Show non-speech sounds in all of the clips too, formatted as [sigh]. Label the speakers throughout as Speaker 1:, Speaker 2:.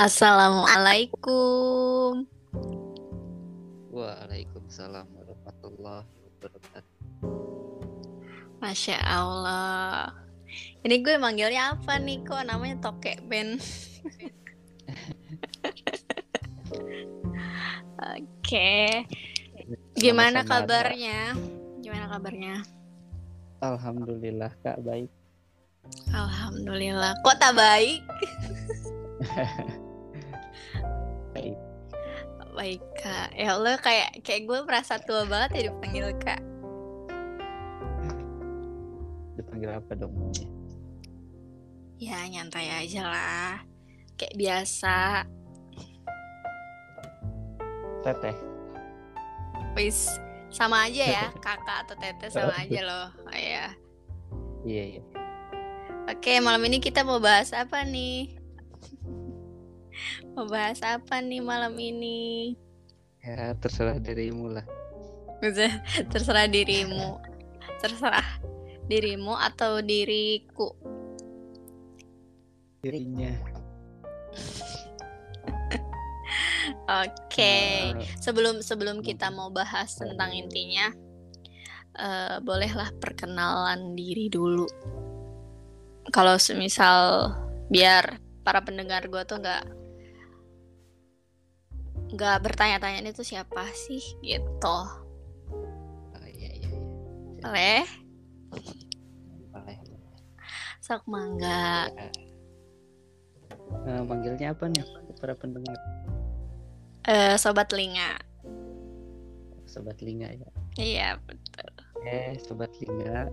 Speaker 1: Assalamualaikum.
Speaker 2: Waalaikumsalam warahmatullahi wabarakatuh.
Speaker 1: Masya Allah. Ini gue manggilnya apa nih? Kok namanya Tokek Ben? [laughs] Oke. Gimana
Speaker 2: Sama-sama, Kak.
Speaker 1: kabarnya? Gimana kabarnya?
Speaker 2: Alhamdulillah kak baik.
Speaker 1: Alhamdulillah. Kok tak baik? [laughs]
Speaker 2: Baik.
Speaker 1: Baik kak. Ya Allah kayak kayak gue merasa tua banget ya dipanggil kak.
Speaker 2: Dipanggil apa dong?
Speaker 1: Ya nyantai aja lah. Kayak biasa.
Speaker 2: Teteh.
Speaker 1: Wis sama aja ya [laughs] kakak atau tete sama aja [laughs] loh. Oh, ya.
Speaker 2: Iya iya.
Speaker 1: Oke malam ini kita mau bahas apa nih? Mau bahas apa nih malam ini?
Speaker 2: Ya terserah dirimu lah.
Speaker 1: Terserah dirimu. Terserah dirimu atau diriku.
Speaker 2: Dirinya. [laughs]
Speaker 1: Oke.
Speaker 2: Eh,
Speaker 1: Sebelum sebelum kita mau bahas tentang intinya, eh, bolehlah perkenalan diri dulu. Kalau semisal biar para pendengar gue tuh nggak nggak bertanya-tanya ini tuh siapa sih gitu.
Speaker 2: oh, iya iya iya.
Speaker 1: Boleh?
Speaker 2: Boleh.
Speaker 1: Sok mangga.
Speaker 2: Eh, manggilnya apa nih para pendengar?
Speaker 1: Eh, sobat telinga.
Speaker 2: Sobat Linga ya.
Speaker 1: Iya betul.
Speaker 2: Eh sobat Linga.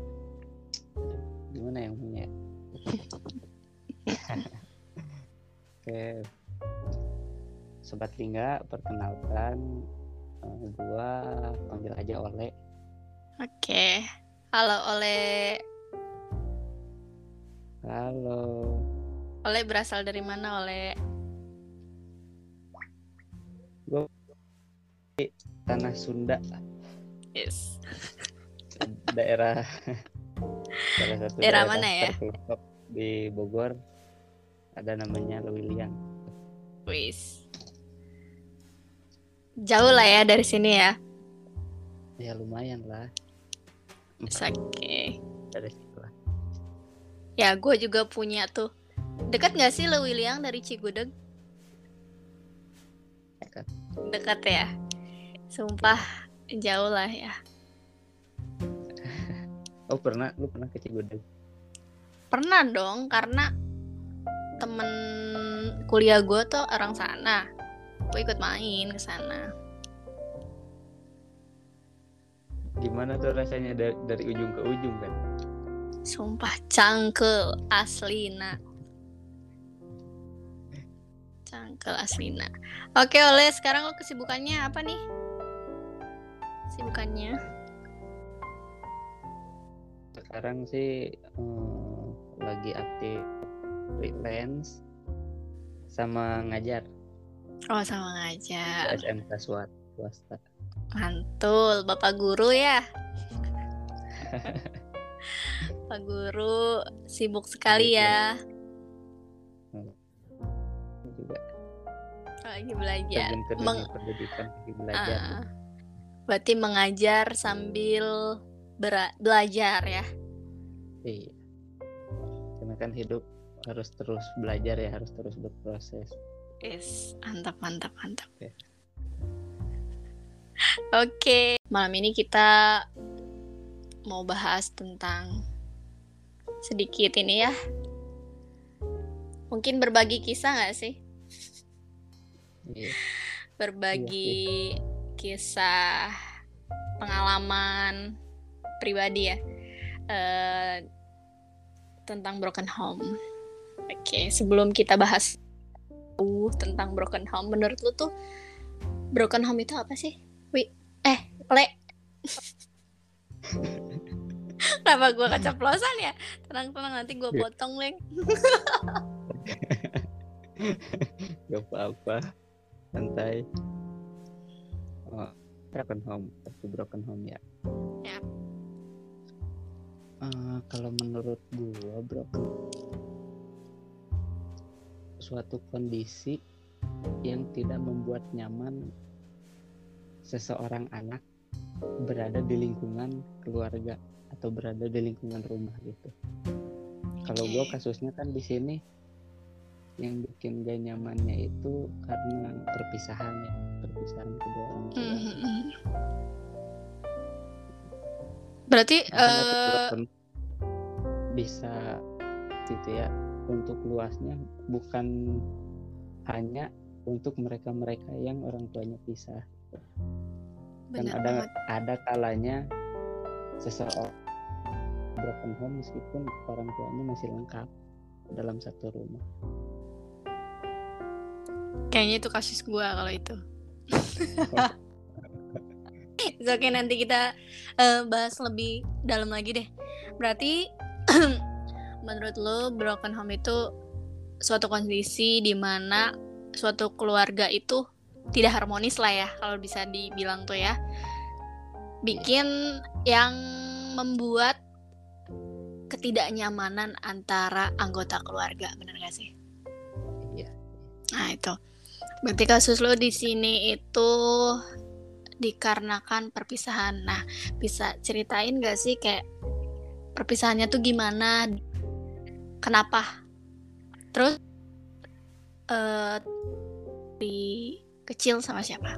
Speaker 2: Gimana yang punya? [laughs] Oke. Sobat Lingga, perkenalkan eh, gua panggil aja Oleh.
Speaker 1: Oke. Halo Oleh.
Speaker 2: Halo.
Speaker 1: Oleh berasal dari mana Oleh?
Speaker 2: Tanah Sunda,
Speaker 1: Yes. [laughs]
Speaker 2: daerah salah satu
Speaker 1: Daerah mana ya?
Speaker 2: di Bogor. Ada namanya Lewiliang.
Speaker 1: Wis. Jauh lah ya dari sini ya.
Speaker 2: Ya lumayan lah
Speaker 1: Oke.
Speaker 2: dari situ lah.
Speaker 1: Ya, gue juga punya tuh. Dekat nggak sih Lewiliang dari Cigudeg?
Speaker 2: Dekat.
Speaker 1: Dekat ya. Sumpah jauh lah ya. [laughs]
Speaker 2: Oh pernah, lu pernah ke Cigudeg?
Speaker 1: Pernah dong, karena temen kuliah gue tuh orang sana. Gue ikut main ke sana.
Speaker 2: Gimana tuh rasanya dari, dari ujung ke ujung kan?
Speaker 1: Sumpah cangkel aslina. Cangkel aslina. Oke, oleh sekarang lo kesibukannya apa nih? Kesibukannya?
Speaker 2: Sekarang sih eh, lagi aktif freelance sama ngajar
Speaker 1: Oh, sama ngajar.
Speaker 2: di SMK swasta.
Speaker 1: Mantul, Bapak Guru ya. [laughs] Pak Guru sibuk sekali ya.
Speaker 2: Ini juga
Speaker 1: Lagi belajar. Meng-
Speaker 2: pendidikan lagi belajar.
Speaker 1: Ah, berarti mengajar sambil belajar ya.
Speaker 2: Iya. Karena kan hidup harus terus belajar ya, harus terus berproses.
Speaker 1: Yes, mantap, mantap, mantap.
Speaker 2: Oke.
Speaker 1: Oke, malam ini kita mau bahas tentang sedikit ini ya. Mungkin berbagi kisah nggak sih?
Speaker 2: Iya.
Speaker 1: Berbagi kisah pengalaman pribadi ya eh, tentang broken home. Oke, sebelum kita bahas uh, tentang broken home, menurut lu tuh broken home itu apa sih? Wi, eh, le. [laughs] Kenapa gue keceplosan ya? Tenang-tenang nanti gue
Speaker 2: Iya.
Speaker 1: potong, Leng. [laughs]
Speaker 2: Gak apa-apa. Santai. Oh, broken home, satu broken home ya.
Speaker 1: Ya.
Speaker 2: Eh, kalau menurut gua broken suatu kondisi yang tidak membuat nyaman seseorang anak berada di lingkungan keluarga atau berada di lingkungan rumah gitu. Kalau gue kasusnya kan di sini yang bikin gak nyamannya itu karena perpisahan ya, perpisahan kedua orang tua.
Speaker 1: Mhm. Berarti
Speaker 2: Makanya tuh
Speaker 1: eh
Speaker 2: walaupun bisa gitu ya untuk luasnya bukan hanya untuk mereka-mereka yang orang tuanya pisah.
Speaker 1: Benar
Speaker 2: ada
Speaker 1: banget.
Speaker 2: ada kalanya seseorang broken home meskipun orang tuanya masih lengkap dalam satu rumah.
Speaker 1: Kayaknya itu kasus gua kalau itu. [laughs] It's okay nanti kita eh, bahas lebih dalam lagi deh. Berarti [clears throat] menurut lo broken home itu suatu kondisi di mana suatu keluarga itu tidak harmonis lah ya kalau bisa dibilang tuh ya. Bikin yang membuat ketidaknyamanan antara anggota keluarga, bener gak sih?
Speaker 2: Iya.
Speaker 1: Nah itu. Berarti kasus lo di sini itu dikarenakan perpisahan. Nah, bisa ceritain gak sih kayak perpisahannya tuh gimana? Kenapa? Terus eh di kecil sama siapa?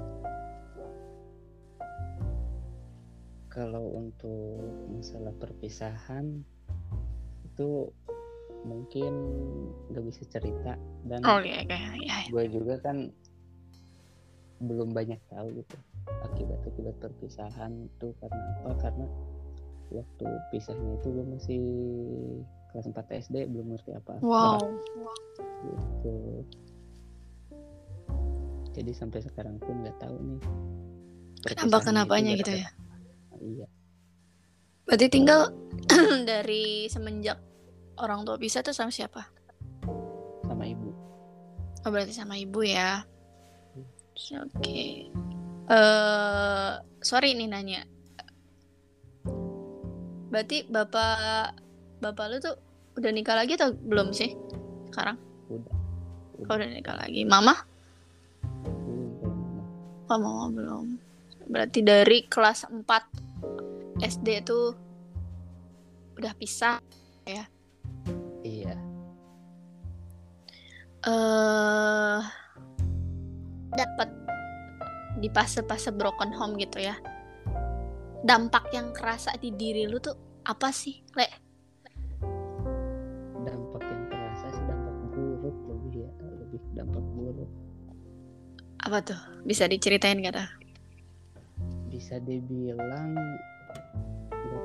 Speaker 2: Kalau untuk masalah perpisahan itu mungkin nggak bisa cerita dan
Speaker 1: Oh iya, iya, iya.
Speaker 2: gue juga kan belum banyak tahu gitu akibat-akibat perpisahan itu karena apa karena waktu pisahnya itu gue masih kelas 4 SD belum ngerti apa
Speaker 1: Wow.
Speaker 2: gitu jadi sampai sekarang pun nggak tahu nih
Speaker 1: Kenapa kenapanya gitu ya?
Speaker 2: iya
Speaker 1: Berarti tinggal [clears throat] dari semenjak orang tua pisah tuh sama siapa?
Speaker 2: sama ibu
Speaker 1: Oh berarti sama ibu ya. Oke. Eh sorry nih nanya. Berarti bapak bapak lu tuh udah nikah lagi atau belum sih sekarang?
Speaker 2: udah
Speaker 1: Oh, udah nikah lagi. Mama? Oh mama belum. Berarti dari kelas 4 SD tuh udah pisah.
Speaker 2: iya
Speaker 1: eh dapat di fase-fase broken home gitu ya. Dampak yang kerasa di diri lu tuh apa sih, Le?
Speaker 2: Dampak buruk
Speaker 1: Apa tuh? Bisa diceritain gak
Speaker 2: bisa dibilang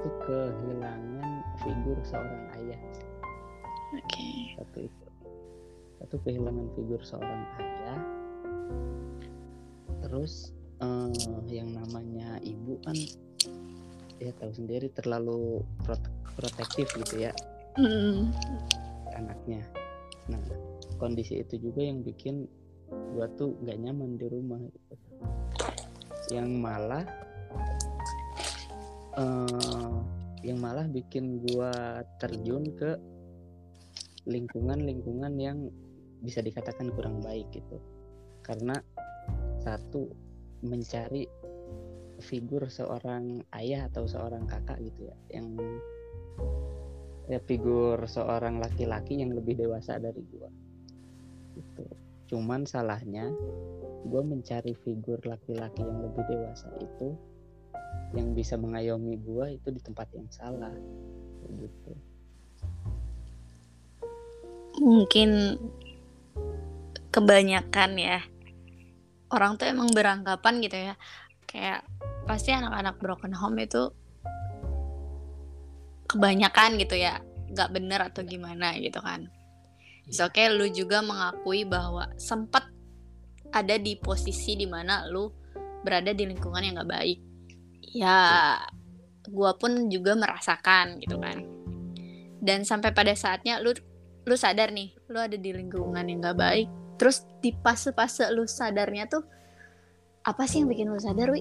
Speaker 2: tuh kehilangan figur seorang ayah
Speaker 1: Oke.
Speaker 2: satu itu satu kehilangan figur seorang ayah terus eh, yang namanya ibu kan ya tahu sendiri terlalu prote- protektif gitu ya
Speaker 1: Hmm.
Speaker 2: anaknya nah kondisi itu juga yang bikin gua tuh nggak nyaman di rumah gitu. yang malah eh yang malah bikin gua terjun ke lingkungan-lingkungan yang bisa dikatakan kurang baik gitu karena satu mencari figur seorang ayah atau seorang kakak gitu ya yang ya figur seorang laki-laki yang lebih dewasa dari gua gitu cuman salahnya gua mencari figur laki-laki yang lebih dewasa itu yang bisa mengayomi gua itu di tempat yang salah gitu
Speaker 1: Mungkin kebanyakan ya orang tuh emang beranggapan gitu ya. Kayak pasti anak-anak broken home itu kebanyakan gitu ya nggak bener atau gimana gitu kan It's okay lu juga mengakui bahwa sempat ada di posisi di mana lu berada di lingkungan yang nggak baik. Ya gua pun juga merasakan gitu kan. Dan sampai pada saatnya lu lu sadar nih lu ada di lingkungan yang nggak baik. Terus di fase-fase lu sadarnya tuh apa sih yang bikin lu sadar wi?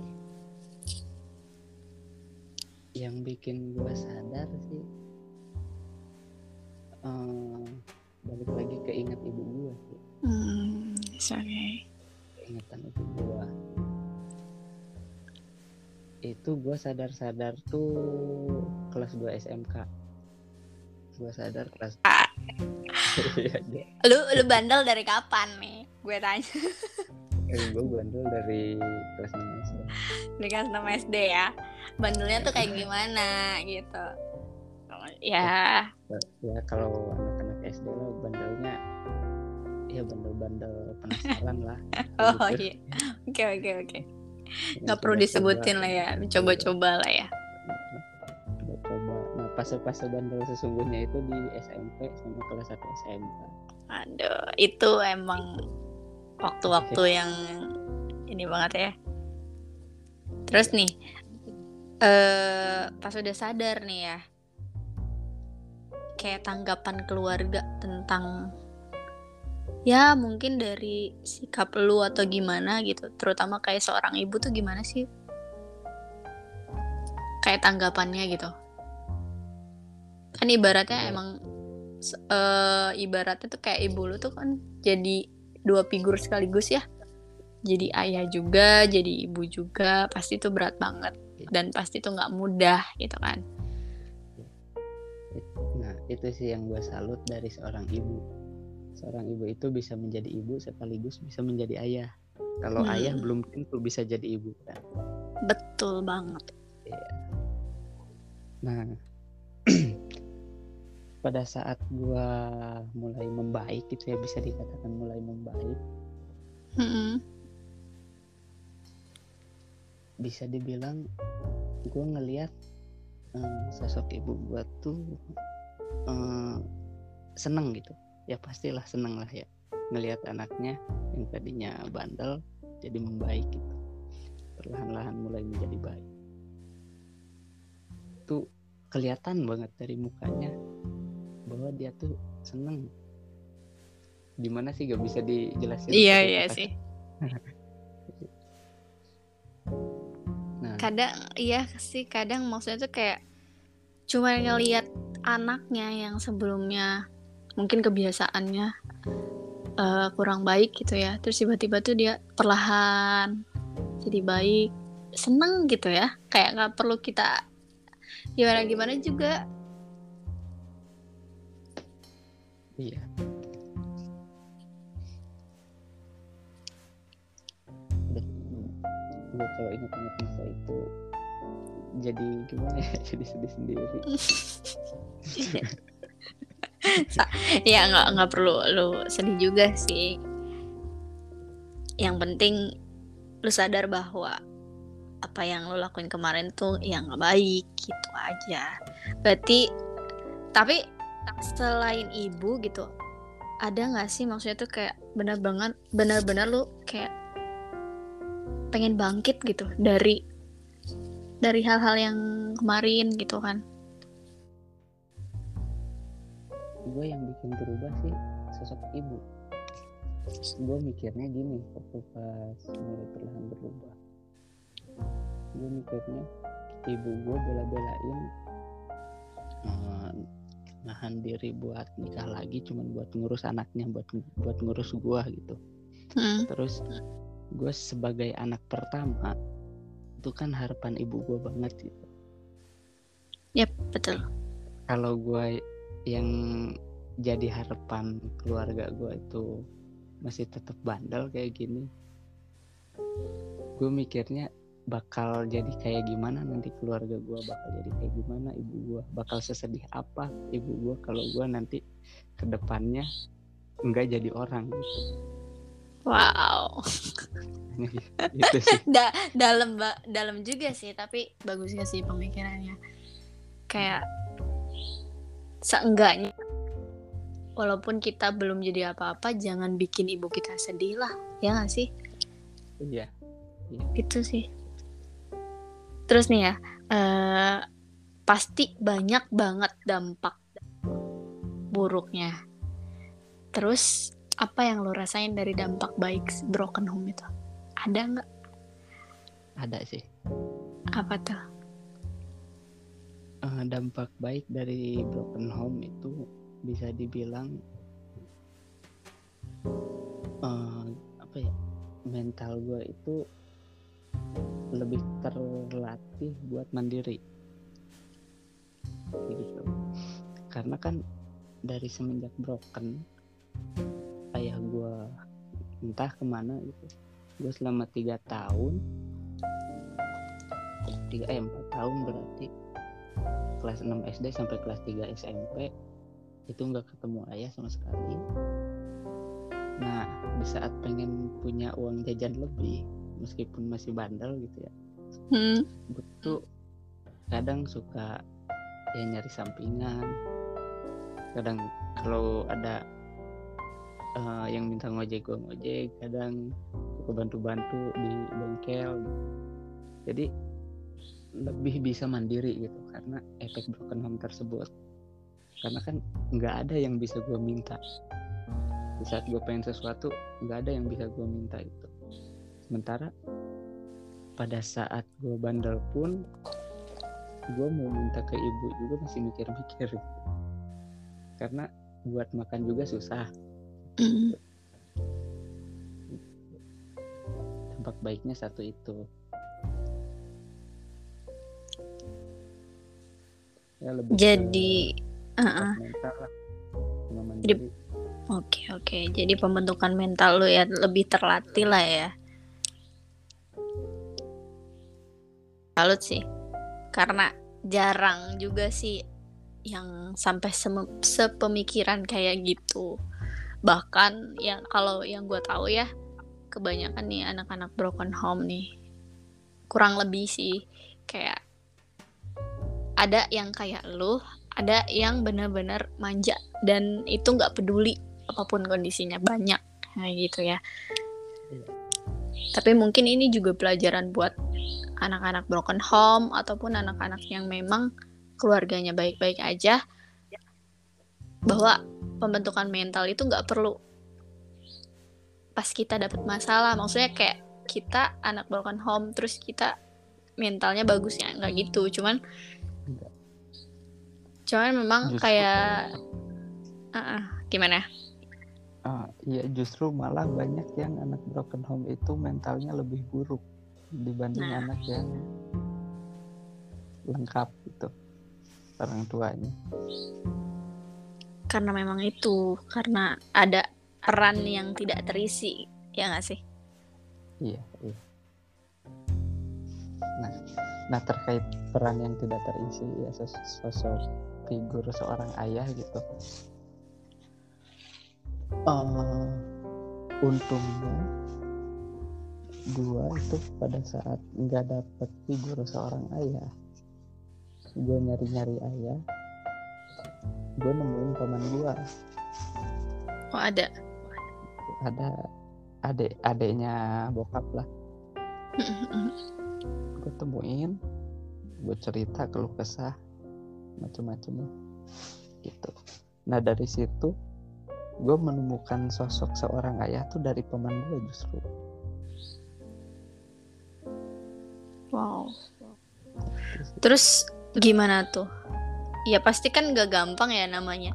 Speaker 2: Yang bikin gua sadar sih eh, balik lagi ke ingat ibu gue sih.
Speaker 1: Hmm, sorry. Ingatan
Speaker 2: ibu gue itu gue sadar-sadar tuh kelas 2 SMK gue sadar kelas
Speaker 1: ah. [laughs] lu lu bandel dari kapan nih? Gue tanya.
Speaker 2: Eh, gue bandel dari kelas enam SD
Speaker 1: dari kelas 6 SD ya? Bandelnya tuh kayak gimana gitu? Ya
Speaker 2: ya, ya kalau SD lo bandelnya ya bandel-bandel penasaran lah. [laughs]
Speaker 1: Oh iya. Oke oke oke. Nggak perlu disebutin lah ya. coba-coba lah ya.
Speaker 2: Coba nah fase-fase bandel sesungguhnya itu di SMP sama kelas 1 SMP
Speaker 1: aduh itu emang waktu-waktu yang ini banget ya. Terus nih eh pas udah sadar nih ya kayak tanggapan keluarga tentang ya mungkin dari sikap lu atau gimana gitu. Terutama kayak seorang ibu tuh gimana sih? Kayak tanggapannya gitu. Kan ibaratnya emang uh, ibaratnya tuh kayak ibu lu tuh kan jadi dua figur sekaligus ya. Jadi ayah juga jadi ibu juga pasti tuh berat banget. Dan pasti tuh nggak mudah gitu kan
Speaker 2: itu sih yang gue salut dari seorang ibu seorang ibu itu bisa menjadi ibu sekaligus bisa menjadi ayah kalau hmm. ayah belum tentu bisa jadi ibu kan
Speaker 1: betul banget
Speaker 2: iya. nah [clears throat] pada saat gue mulai membaik gitu ya bisa dikatakan mulai membaik hmm. bisa dibilang gue ngelihat um, sosok ibu gue tuh um, seneng gitu. Ya pastilah seneng lah ya ngelihat anaknya yang tadinya bandel jadi membaik gitu. Perlahan-lahan mulai menjadi baik. Tuh kelihatan banget dari mukanya bahwa dia tuh seneng. Gimana sih? Gak bisa dijelasin
Speaker 1: iya iya sih. Nah. Kadang iya sih kadang maksudnya tuh kayak cuma ngelihat anaknya yang sebelumnya mungkin kebiasaannya uh, kurang baik gitu ya. Terus tiba-tiba tuh dia perlahan jadi baik seneng gitu ya. Kayak nggak perlu kita gimana gimana juga.
Speaker 2: Iya. Udah kalau ingat-ingat masa itu jadi gimana ya? [laughs] Jadi sedih sendiri [laughs]
Speaker 1: ya nggak nggak perlu lu sedih juga sih. Yang penting lu sadar bahwa apa yang lu lakuin kemarin tuh ya nggak baik gitu aja. Berarti tapi selain ibu gitu ada nggak sih maksudnya tuh kayak benar banget benar-benar lu kayak pengen bangkit gitu dari dari hal-hal yang kemarin gitu kan
Speaker 2: gue yang bikin berubah sih sosok ibu gue mikirnya gini waktu pas mulai perlahan berubah gue mikirnya ibu gue bela-belain uh, nahan diri buat nikah lagi cuman buat ngurus anaknya buat buat ngurus gue gitu hmm. terus gue sebagai anak pertama itu kan harapan ibu gue banget gitu
Speaker 1: Yap, betul.
Speaker 2: Kalau gue yang jadi harapan keluarga gue itu masih tetap bandel kayak gini. Gue mikirnya bakal jadi kayak gimana nanti keluarga gue bakal jadi kayak gimana ibu gue bakal sesedih apa ibu gue kalau gue nanti ke depannya enggak jadi orang gitu.
Speaker 1: Wow. Itu sih. [laughs] Da dalam dalam juga sih tapi bagusnya sih pemikirannya. Kayak seenggaknya. Walaupun kita belum jadi apa-apa jangan bikin ibu kita sedih lah ya gak sih?
Speaker 2: Iya,
Speaker 1: iya. gitu sih. Terus nih ya uh, pasti banyak banget dampak buruknya. Terus apa yang lo rasain dari dampak baik broken home itu? Ada nggak?
Speaker 2: Ada sih.
Speaker 1: Apa tuh
Speaker 2: uh, dampak baik dari broken home itu bisa dibilang uh, apa ya mental gue itu lebih terlatih buat mandiri. Gitu. Karena kan dari semenjak broken ayah gue entah ke mana gitu gue selama tiga tahun tiga eh empat tahun berarti kelas 6 SD sampai kelas 3 SMP itu nggak ketemu ayah sama sekali. Nah di saat pengen punya uang jajan lebih meskipun masih bandel gitu ya
Speaker 1: hmm.
Speaker 2: gue tuh kadang suka ya nyari sampingan. Kadang kalau ada uh, yang minta ngojek gue ngojek kadang suka bantu-bantu di bengkel. Jadi lebih bisa mandiri gitu karena efek broken home tersebut. Karena kan nggak ada yang bisa gue minta. Di saat gue pengen sesuatu nggak ada yang bisa gue minta itu. Sementara pada saat gue bandel pun gue mau minta ke ibu juga masih mikir-mikir. Gitu. karena buat makan juga susah. Dampak baiknya satu itu
Speaker 1: ya lebih jadi uh -uh.
Speaker 2: mental lah.
Speaker 1: Jadi oke oke. Jadi pembentukan mental lu ya lebih terlatih lah ya. Salut sih. Karena jarang juga sih yang sampai sepemikiran kayak gitu. Bahkan ya kalau yang gue tahu ya kebanyakan nih anak-anak broken home nih. Kurang lebih sih. Kayak ada yang kayak lu ada yang benar-benar manja dan itu nggak peduli apa pun kondisinya banyak kayak gitu ya. Tapi mungkin ini juga pelajaran buat anak-anak broken home ataupun anak-anak yang memang keluarganya baik-baik aja bahwa pembentukan mental itu nggak perlu pas kita dapat masalah. Maksudnya kayak kita anak broken home terus kita mentalnya bagus ya nggak gitu. Cuman cuman memang justru, kayak uh, uh, gimana?
Speaker 2: Uh, ya justru malah banyak yang anak broken home itu mentalnya lebih buruk dibanding nah. anak yang lengkap gitu orang tuanya.
Speaker 1: Karena memang itu karena ada peran yang tidak terisi ya nggak sih?
Speaker 2: Iya iya. Nah nah terkait peran yang tidak terisi ya sosok figur seorang ayah gitu. Uh, untungnya gua itu pada saat nggak dapet figur seorang ayah gue nyari nyari ayah gue nemuin paman gua.
Speaker 1: Oh ada?
Speaker 2: Ada adek adeknya bokap lah. Gue temuin gue cerita keluh kesah macam-macam gitu. Nah dari situ gue menemukan sosok seorang ayah tuh dari paman gue justru.
Speaker 1: Wow. Terus gimana tuh? Ya pasti kan gak gampang ya namanya.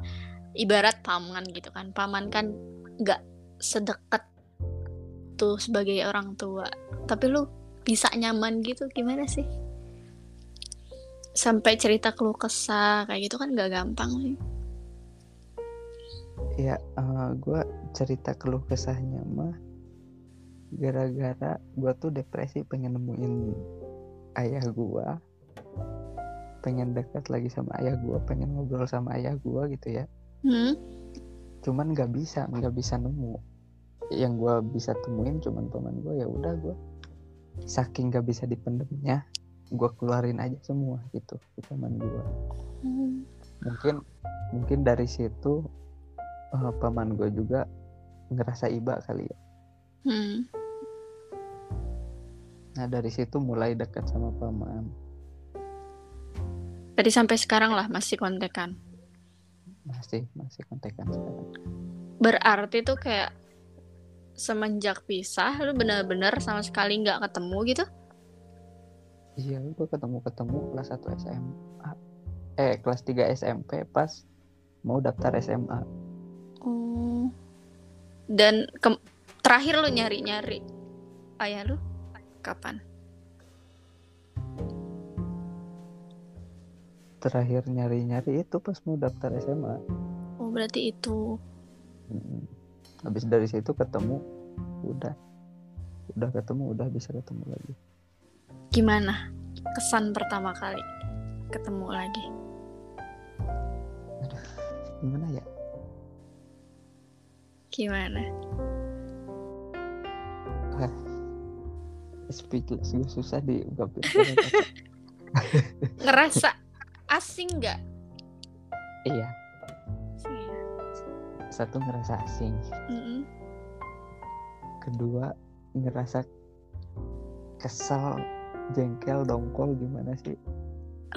Speaker 1: Ibarat paman gitu kan. Paman kan gak sedekat tuh sebagai orang tua. Tapi lu bisa nyaman gitu. Gimana sih sampai cerita keluh kesah kayak gitu kan gak gampang sih.
Speaker 2: Ya uh, eh, gue cerita keluh kesahnya mah gara-gara gue tuh depresi pengen nemuin ayah gue pengen dekat lagi sama ayah gue pengen ngobrol sama ayah gue gitu ya. Hmm? cuman nggak bisa nggak bisa nemu. Yang gue bisa temuin cuman teman gue ya udah gue saking gak bisa dipendemnya gue keluarin aja semua gitu di paman gue hmm. mungkin mungkin dari situ uh, paman gue juga ngerasa iba kali ya. Hmm. nah dari situ mulai dekat sama paman.
Speaker 1: Tadi sampai sekarang lah masih kontekan?
Speaker 2: Masih masih kontekan sekarang.
Speaker 1: Berarti tuh kayak semenjak pisah lu benar-benar sama sekali nggak ketemu gitu
Speaker 2: iya gue ketemu ketemu kelas 1 SMA eh kelas 3 SMP pas mau daftar SMA
Speaker 1: oh. Dan ke- terakhir lu nyari nyari ayah lu? Kapan?
Speaker 2: Terakhir nyari nyari itu pas mau daftar SMA
Speaker 1: oh berarti itu.
Speaker 2: Hmm. habis dari situ ketemu udah. Udah ketemu udah bisa ketemu lagi
Speaker 1: gimana? Kesan pertama kali ketemu lagi.
Speaker 2: Gimana ya?
Speaker 1: Gimana?
Speaker 2: Speechless gue susah diungkapin [laughs]
Speaker 1: ngerasa asing nggak?
Speaker 2: Iya.
Speaker 1: Asing ya?
Speaker 2: satu ngerasa asing.
Speaker 1: Mm-mm.
Speaker 2: kedua ngerasa kesel jengkel dongkol gimana sih?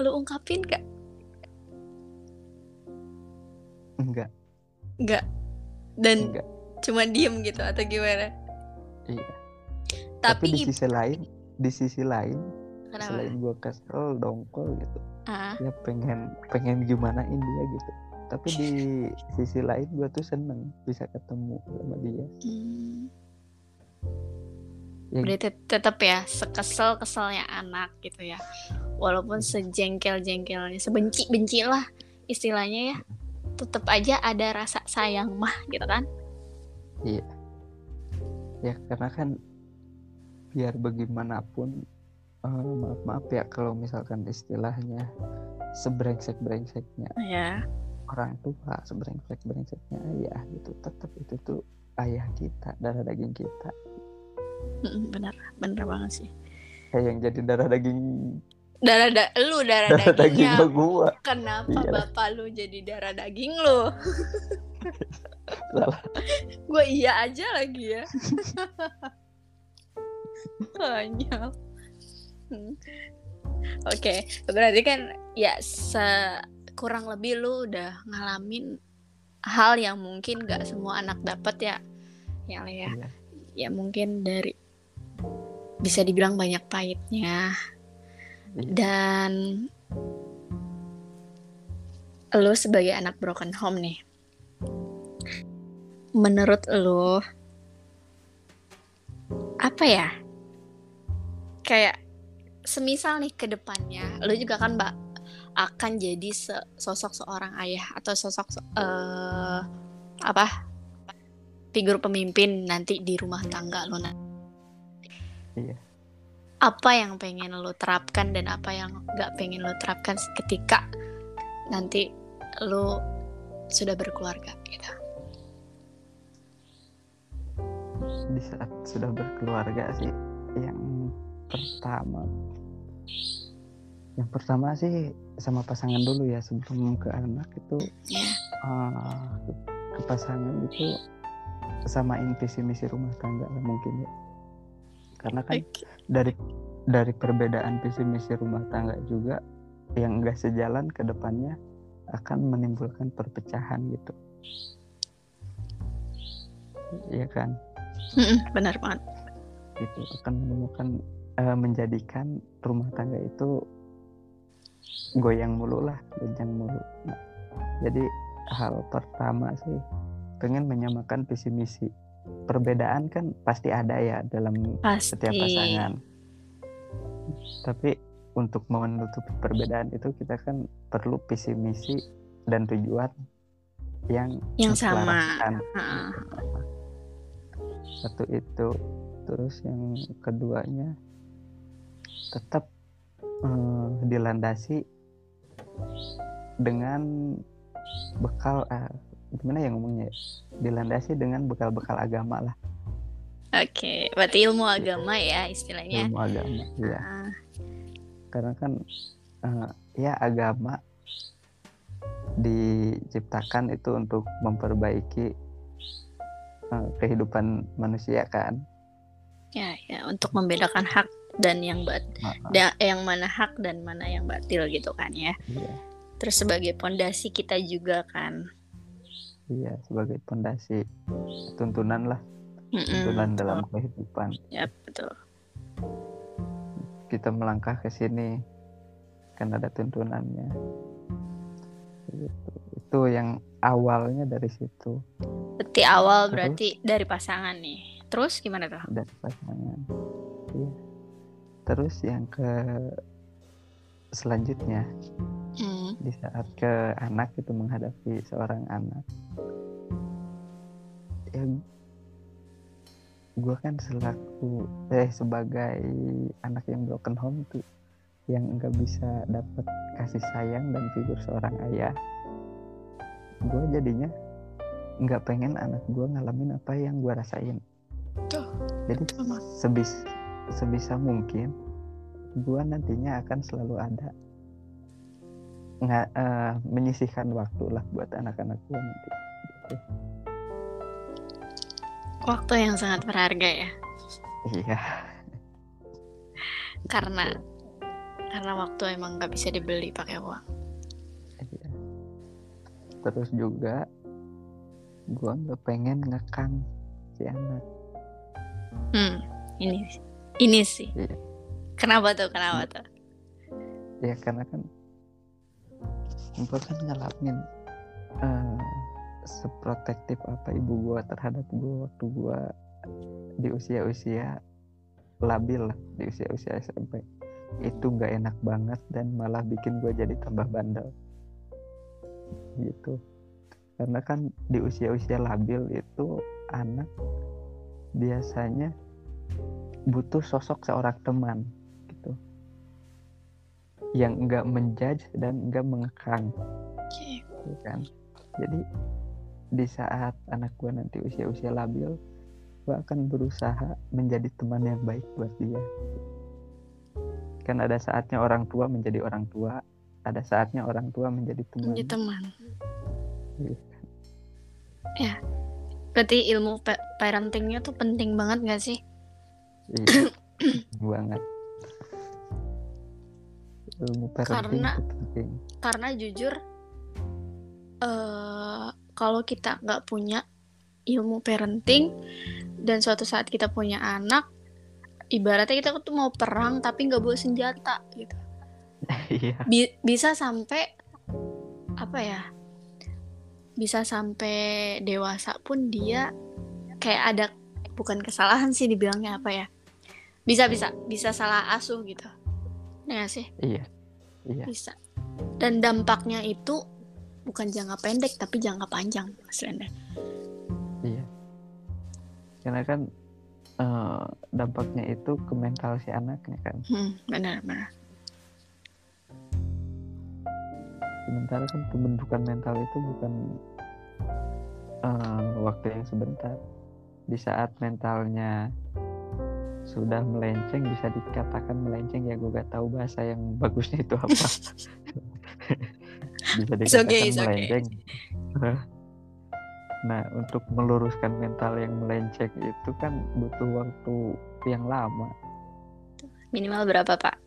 Speaker 1: Lu ungkapin gak
Speaker 2: enggak
Speaker 1: nggak. Dan
Speaker 2: enggak
Speaker 1: cuma diem gitu atau gimana?
Speaker 2: Iya. Tapi,
Speaker 1: tapi,
Speaker 2: di sisi lain di sisi lain
Speaker 1: kenapa?
Speaker 2: selain gue kesel dongkol gitu
Speaker 1: ah.
Speaker 2: ya pengen pengen gimanain dia gitu. Tapi di sisi lain gue tuh seneng bisa ketemu sama dia.
Speaker 1: Hmm. Berarti tetap ya sekesel keselnya anak gitu ya. Walaupun sejengkel jengkelnya sebenci benci lah istilahnya ya tetap aja ada rasa sayang mah gitu kan.
Speaker 2: Ya karena kan biar bagaimanapun eh, maaf maaf ya kalau misalkan istilahnya sebrengsek brengseknya
Speaker 1: ya
Speaker 2: orang tua sebrengsek brengseknya ayah gitu tetap itu tuh ayah kita darah daging kita
Speaker 1: Bener bener banget sih.
Speaker 2: Kayak yang jadi darah daging.
Speaker 1: Darah da lu darah,
Speaker 2: darah daging
Speaker 1: dagingnya
Speaker 2: gua.
Speaker 1: Kenapa
Speaker 2: Iya.
Speaker 1: bapak lu jadi darah daging lu? Gue iya aja lagi ya. Konyol Hmm. oke berarti kan ya se kurang lebih lu udah ngalamin hal yang mungkin gak semua anak dapat ya ya ya.
Speaker 2: Iya.
Speaker 1: Ya mungkin dari bisa dibilang banyak pahitnya. Dan lu sebagai anak broken home nih menurut lu apa ya? Kayak semisal nih ke depannya lu juga kan mbak akan jadi se- sosok seorang ayah atau sosok eh, apa figur pemimpin nanti di rumah tangga lu nanti.
Speaker 2: Iya.
Speaker 1: apa yang pengen lo terapkan dan apa yang nggak pengen lo terapkan ketika nanti lo sudah berkeluarga gitu.
Speaker 2: Di saat sudah berkeluarga sih yang pertama yang pertama sih sama pasangan dulu ya sebelum ke anak itu
Speaker 1: ya
Speaker 2: eh, ke, ke pasangan itu samain visi misi rumah tangga lah mungkin ya. Karena kan
Speaker 1: Oke.
Speaker 2: dari dari perbedaan visi misi rumah tangga juga yang enggak sejalan ke depannya akan menimbulkan perpecahan gitu. Iya kan?
Speaker 1: Benar banget.
Speaker 2: Itu akan menemukan eh, menjadikan rumah tangga itu goyang mulu lah goyang mulu. Nah, jadi hal pertama sih pengen menyamakan visi misi. Perbedaan kan pasti ada ya dalam
Speaker 1: pasti.
Speaker 2: setiap pasangan. Tapi untuk menutupi perbedaan itu kita kan perlu visi misi dan tujuan yang
Speaker 1: yang sama.
Speaker 2: satu itu. Terus yang keduanya tetap eh, dilandasi dengan bekal eh, gimana ya ngomongnya? Ya? dilandasi dengan bekal-bekal agama lah.
Speaker 1: Oke berarti ilmu agama ya istilahnya.
Speaker 2: Ilmu agama ya
Speaker 1: Ah,
Speaker 2: karena kan eh, ya agama diciptakan itu untuk memperbaiki eh, kehidupan manusia kan?
Speaker 1: Ya ya untuk membedakan hak dan yang bat
Speaker 2: Nah,
Speaker 1: da- yang mana hak dan mana yang batil gitu kan ya.
Speaker 2: Iya.
Speaker 1: Terus sebagai pondasi kita juga kan
Speaker 2: iya sebagai pondasi tuntunan lah.
Speaker 1: Mm-mm,
Speaker 2: tuntunan
Speaker 1: betul.
Speaker 2: dalam kehidupan.
Speaker 1: Ya betul.
Speaker 2: Kita melangkah ke sini kan ada tuntunannya. Gitu. itu yang awalnya dari situ.
Speaker 1: Berarti awal
Speaker 2: Terus?
Speaker 1: berarti dari pasangan nih. Terus gimana tuh?
Speaker 2: Dari pasangan. Iya. terus yang ke selanjutnya di saat ke anak itu menghadapi seorang anak. Ya gue kan selaku eh sebagai anak yang broken home tuh yang nggak bisa dapat kasih sayang dan figur seorang ayah gue jadinya nggak pengen anak gue ngalamin apa yang gue rasain. Jadi sebis sebisa mungkin gue nantinya akan selalu ada nggak eh, menyisihkan waktu lah buat anak-anak gue nanti gitu.
Speaker 1: waktu yang sangat berharga ya
Speaker 2: iya
Speaker 1: karena karena waktu emang nggak bisa dibeli pakai uang
Speaker 2: iya. terus juga gue nggak pengen ngekang si anak
Speaker 1: hmm ini ini sih
Speaker 2: Iya.
Speaker 1: kenapa tuh kenapa tuh
Speaker 2: ya karena kan gue kan ngalamin eh, seprotektif apa ibu gue terhadap gue waktu gue di usia-usia labil lah di usia-usia SMP itu nggak enak banget dan malah bikin gue jadi tambah bandel. Gitu. Karena kan di usia-usia labil itu anak biasanya butuh sosok seorang teman yang enggak menjudge dan enggak mengekang.
Speaker 1: Oke.
Speaker 2: gitu kan? Jadi di saat anak gue nanti usia-usia labil gue akan berusaha menjadi teman yang baik buat dia. Kan ada saatnya orang tua menjadi orang tua ada saatnya orang tua menjadi teman.
Speaker 1: Menjadi teman.
Speaker 2: Iya.
Speaker 1: ya. Berarti ilmu pa- parentingnya tuh penting banget gak sih?
Speaker 2: Iya, [clears throat] banget ilmu parenting
Speaker 1: Karena-
Speaker 2: itu penting
Speaker 1: karena jujur eh kalau kita nggak punya ilmu parenting dan suatu saat kita punya anak ibaratnya kita tuh mau perang tapi nggak bawa senjata gitu. [laughs]
Speaker 2: Iya.
Speaker 1: Bi- bisa sampai apa ya bisa sampai dewasa pun dia kayak ada bukan kesalahan sih dibilangnya apa ya bisa bisa bisa salah asuh gitu ya sih
Speaker 2: iya iya
Speaker 1: bisa dan dampaknya itu bukan jangka pendek tapi jangka panjang maksudnya
Speaker 2: Iya. Karena kan eh, dampaknya itu ke mental si anaknya kan.
Speaker 1: hmm, benar benar
Speaker 2: Sementara kan pembentukan mental itu bukan eh, waktu yang sebentar. Di saat mentalnya sudah melenceng bisa dikatakan melenceng ya gue gak tahu bahasa yang bagusnya itu apa. [laughs] bisa
Speaker 1: It's
Speaker 2: dikatakan
Speaker 1: okay, it's okay.
Speaker 2: melenceng. [laughs] Nah, untuk meluruskan mental yang melenceng itu kan butuh waktu yang lama.
Speaker 1: minimal berapa pak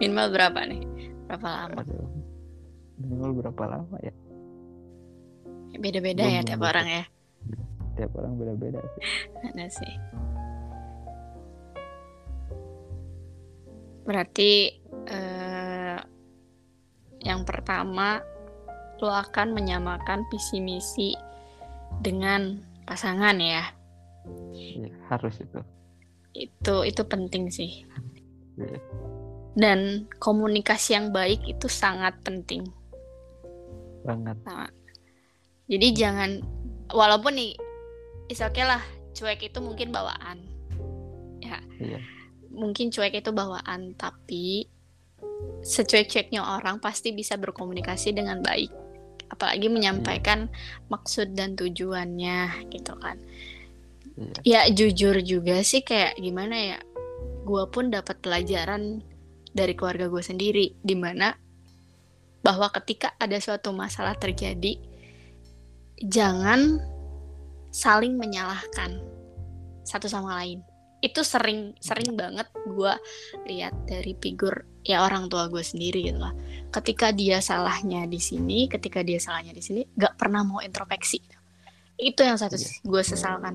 Speaker 1: minimal berapa nih berapa lama
Speaker 2: Aduh. Minimal berapa lama ya?
Speaker 1: beda-beda ya tiap orang ya
Speaker 2: Tiap orang beda-beda sih.
Speaker 1: ada sih berarti eh, yang pertama lo akan menyamakan visi misi dengan pasangan ya
Speaker 2: Iya, harus itu.
Speaker 1: itu itu penting sih
Speaker 2: Iya.
Speaker 1: dan komunikasi yang baik itu sangat penting
Speaker 2: Banget.
Speaker 1: jadi jangan walaupun nih is okay lah cuek itu mungkin bawaan
Speaker 2: Iya.
Speaker 1: Mungkin cuek itu bawaan tapi secuek-cueknya orang pasti bisa berkomunikasi dengan baik. Apalagi menyampaikan maksud dan tujuannya gitu kan.
Speaker 2: Iya.
Speaker 1: ya jujur juga sih kayak gimana ya gue pun dapat pelajaran dari keluarga gue sendiri di mana bahwa ketika ada suatu masalah terjadi jangan saling menyalahkan satu sama lain itu sering sering banget gue lihat dari figur ya orang tua gue sendiri gitu lah. Ketika dia salahnya di sini ketika dia salahnya di sini gak pernah mau introspeksi. Itu yang satu
Speaker 2: Iya.
Speaker 1: gue sesalkan.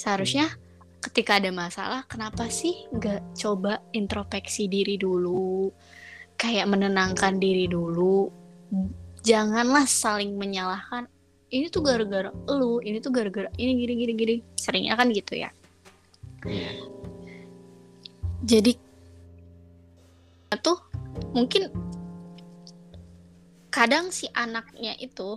Speaker 1: Seharusnya ketika ada masalah kenapa sih nggak coba introspeksi diri dulu? Kayak menenangkan diri dulu. Janganlah saling menyalahkan ini tuh gara-gara lu ini tuh gara-gara ini gini gini gini seringnya kan gitu ya
Speaker 2: Iya.
Speaker 1: jadi tuh mungkin kadang si anaknya itu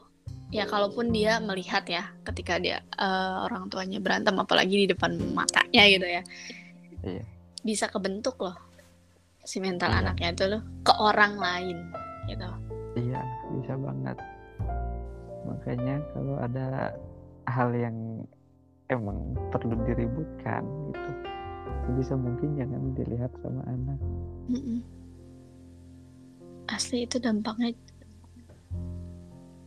Speaker 1: ya kalaupun dia melihat ya ketika dia uh, orang tuanya berantem apalagi di depan matanya gitu ya
Speaker 2: iya.
Speaker 1: bisa kebentuk loh si mental iya. anaknya itu loh ke orang lain gitu
Speaker 2: iya bisa banget makanya kalau ada hal yang emang perlu diributkan gitu bisa mungkin jangan dilihat sama anak. Mm -mm.
Speaker 1: asli itu dampaknya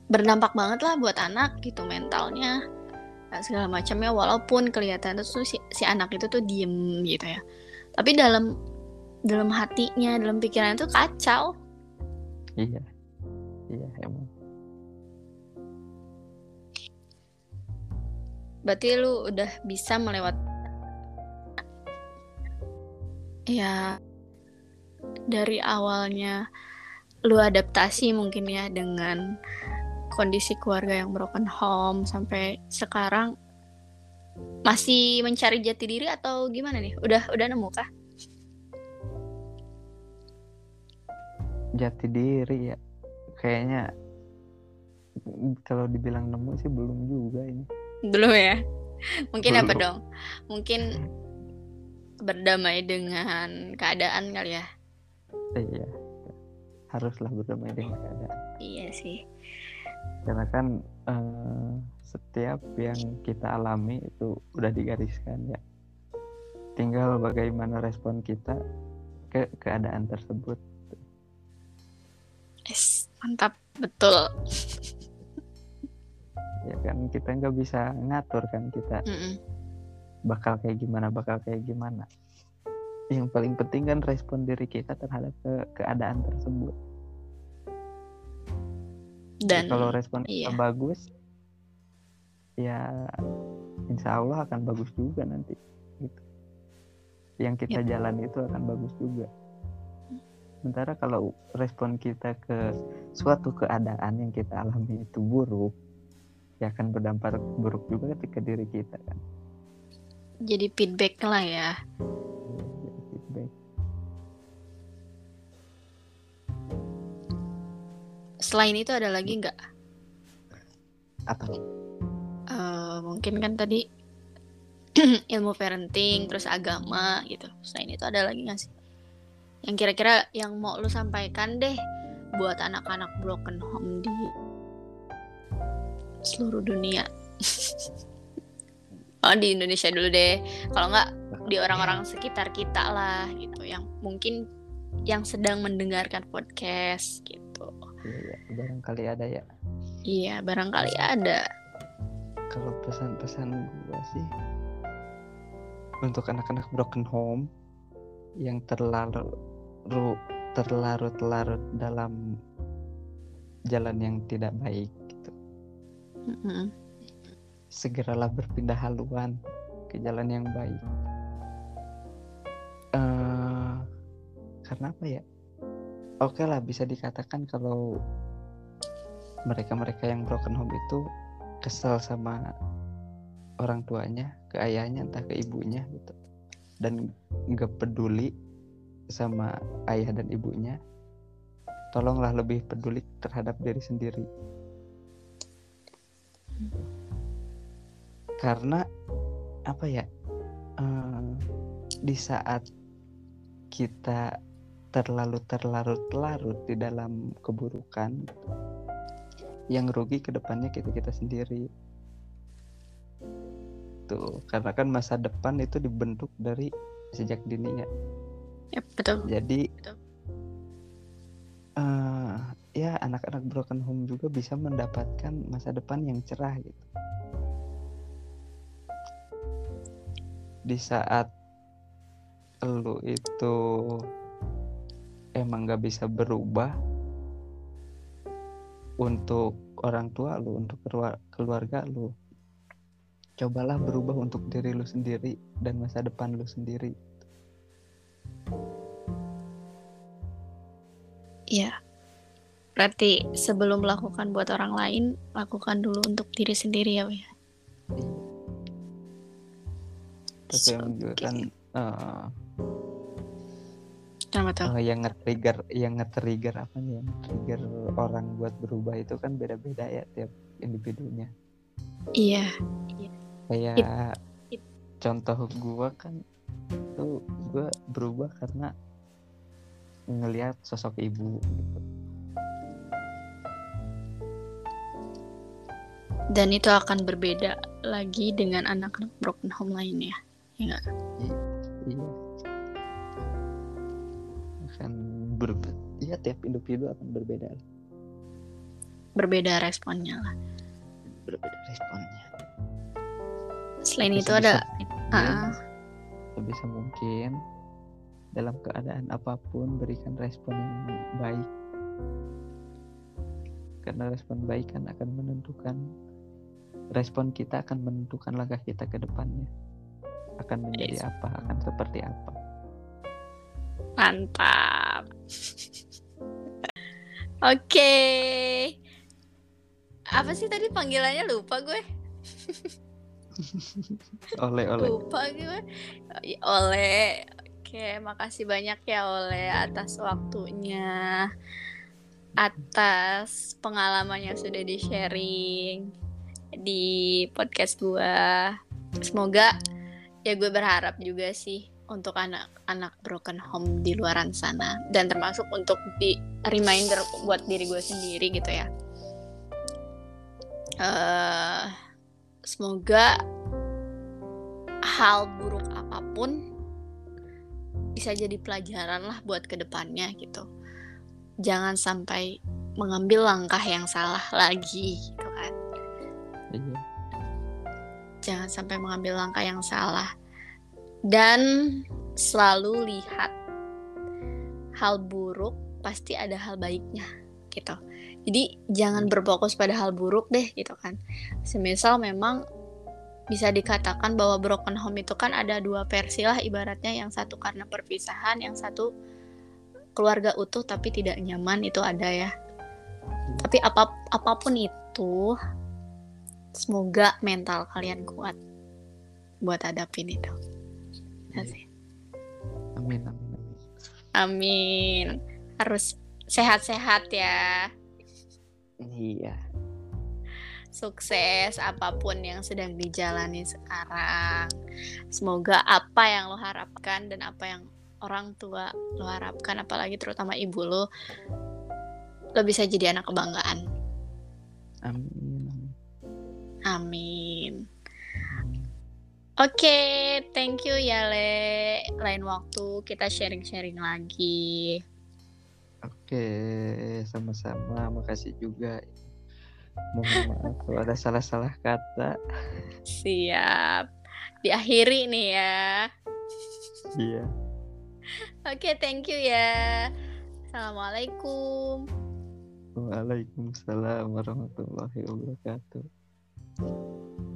Speaker 1: berdampak banget lah buat anak gitu mentalnya segala macamnya. Walaupun kelihatan tuh si, si anak itu tuh diem gitu ya. Tapi dalam dalam hatinya dalam pikirannya tuh kacau.
Speaker 2: Iya. Iya emang
Speaker 1: berarti lu udah bisa melewati ya dari awalnya lu adaptasi mungkin ya dengan kondisi keluarga yang broken home sampai sekarang masih mencari jati diri atau gimana nih? Udah udah nemu kah?
Speaker 2: Jati diri ya. Kayaknya kalau dibilang nemu sih belum juga ini. [laughs]
Speaker 1: Belum ya? Mungkin belum. apa dong? Mungkin berdamai dengan keadaan kali ya?
Speaker 2: Iya. Haruslah berdamai dengan keadaan.
Speaker 1: Iya sih
Speaker 2: karena kan uh, setiap yang kita alami itu udah digariskan ya tinggal bagaimana respon kita ke keadaan tersebut
Speaker 1: yes, mantap betul [laughs]
Speaker 2: ya kan kita nggak bisa ngatur kan kita mm -mm. bakal kayak gimana bakal kayak gimana yang paling penting kan respon diri kita terhadap ke keadaan tersebut dan kalau respon iya. bagus ya insya Allah akan bagus juga nanti gitu yang kita yep. jalan itu akan bagus juga sementara kalau respon kita ke suatu keadaan yang kita alami itu buruk ya akan berdampak buruk juga ketika diri kita kan
Speaker 1: jadi feedback lah ya Selain itu ada lagi nggak?
Speaker 2: Apa?
Speaker 1: Uh, mungkin kan tadi [clears throat] ilmu parenting, terus agama gitu. Selain itu ada lagi nggak sih? Yang kira-kira yang mau lu sampaikan deh buat anak-anak broken home di seluruh dunia. oh di Indonesia dulu deh. Kalau nggak di orang-orang sekitar kita lah gitu, yang mungkin yang sedang mendengarkan podcast gitu
Speaker 2: iya, barangkali ada ya
Speaker 1: iya barangkali ada
Speaker 2: kalau pesan-pesan gue sih untuk anak-anak broken home yang terlalu terlarut-larut dalam jalan yang tidak baik segeralah berpindah haluan ke jalan yang baik uh, karena apa ya oke okay lah bisa dikatakan kalau mereka-mereka yang broken home itu kesel sama orang tuanya, ke ayahnya entah ke ibunya gitu. Dan nggak peduli sama ayah dan ibunya. Tolonglah lebih peduli terhadap diri sendiri. Karena apa ya? Uh, di saat kita terlalu terlarut-larut di dalam keburukan yang rugi ke depannya kita kita sendiri tuh karena kan masa depan itu dibentuk dari sejak dini ya
Speaker 1: yep, betul
Speaker 2: jadi betul. Uh, ya anak-anak broken home juga bisa mendapatkan masa depan yang cerah gitu di saat lu itu emang gak bisa berubah untuk orang tua lu, untuk keluarga lu, cobalah berubah untuk diri lu sendiri dan masa depan lu sendiri.
Speaker 1: Iya. Berarti sebelum melakukan buat orang lain, lakukan dulu untuk diri sendiri ya, ya.
Speaker 2: Tapi yang juga kan uh,
Speaker 1: Kenapa tuh?
Speaker 2: Uh, yang nge-trigger, yang nge-trigger apa nih? Yang trigger orang buat berubah itu kan beda-beda ya tiap individunya.
Speaker 1: Iya.
Speaker 2: Kayak it, it. contoh gue kan tuh gue berubah karena ngelihat sosok ibu gitu.
Speaker 1: Dan itu akan berbeda lagi dengan anak-anak broken home lainnya, ya nggak?
Speaker 2: Iya. Akan berbeda. Iya tiap individu akan berbeda.
Speaker 1: Berbeda responnya lah.
Speaker 2: Berbeda responnya.
Speaker 1: Selain Tapi itu ada.
Speaker 2: Uh, sebisa mungkin dalam keadaan apa pun berikan respon yang baik karena respon baik kan akan menentukan respon kita akan menentukan langkah kita ke depannya. Akan menjadi yes. apa akan seperti apa.
Speaker 1: Mantap. [laughs] Oke. Okay. apa sih tadi panggilannya? Lupa gue. [laughs]
Speaker 2: Oleh oleh.
Speaker 1: Lupa gue. Oleh. Oke makasih banyak ya oleh atas waktunya. Atas pengalaman yang sudah di sharing di podcast gue. Semoga ya gue berharap juga sih untuk anak-anak broken home di luaran sana dan termasuk untuk di reminder buat diri gue sendiri gitu ya. Uh, semoga hal buruk apa pun bisa jadi pelajaran lah buat ke depannya gitu. Jangan sampai mengambil langkah yang salah lagi
Speaker 2: Iya.
Speaker 1: Jangan sampai mengambil langkah yang salah. Dan selalu lihat hal buruk pasti ada hal baiknya gitu. Jadi jangan berfokus pada hal buruk deh gitu kan. Semisal memang bisa dikatakan bahwa broken home itu kan ada dua versi lah ibaratnya yang satu karena perpisahan, yang satu keluarga utuh tapi tidak nyaman itu ada ya. Hmm. Tapi apa apa pun itu semoga mental kalian kuat buat hadapin itu.
Speaker 2: Ya sih. Amin, amin, amin.
Speaker 1: Amin. Harus sehat-sehat ya.
Speaker 2: Iya.
Speaker 1: Sukses apa pun yang sedang dijalani sekarang. Semoga apa yang lo harapkan dan apa yang orang tua lo harapkan, apalagi terutama ibu lo, lo bisa jadi anak kebanggaan.
Speaker 2: Amin.
Speaker 1: Amin. Oke, okay, thank you ya Le. Lain waktu kita sharing-sharing lagi.
Speaker 2: Oke, sama-sama. Makasih juga. Mohon maaf kalau ada salah-salah kata.
Speaker 1: Siap. Diakhiri nih ya.
Speaker 2: Iya.
Speaker 1: Oke, okay, thank you ya. Assalamualaikum.
Speaker 2: Waalaikumsalam warahmatullahi wabarakatuh. うん。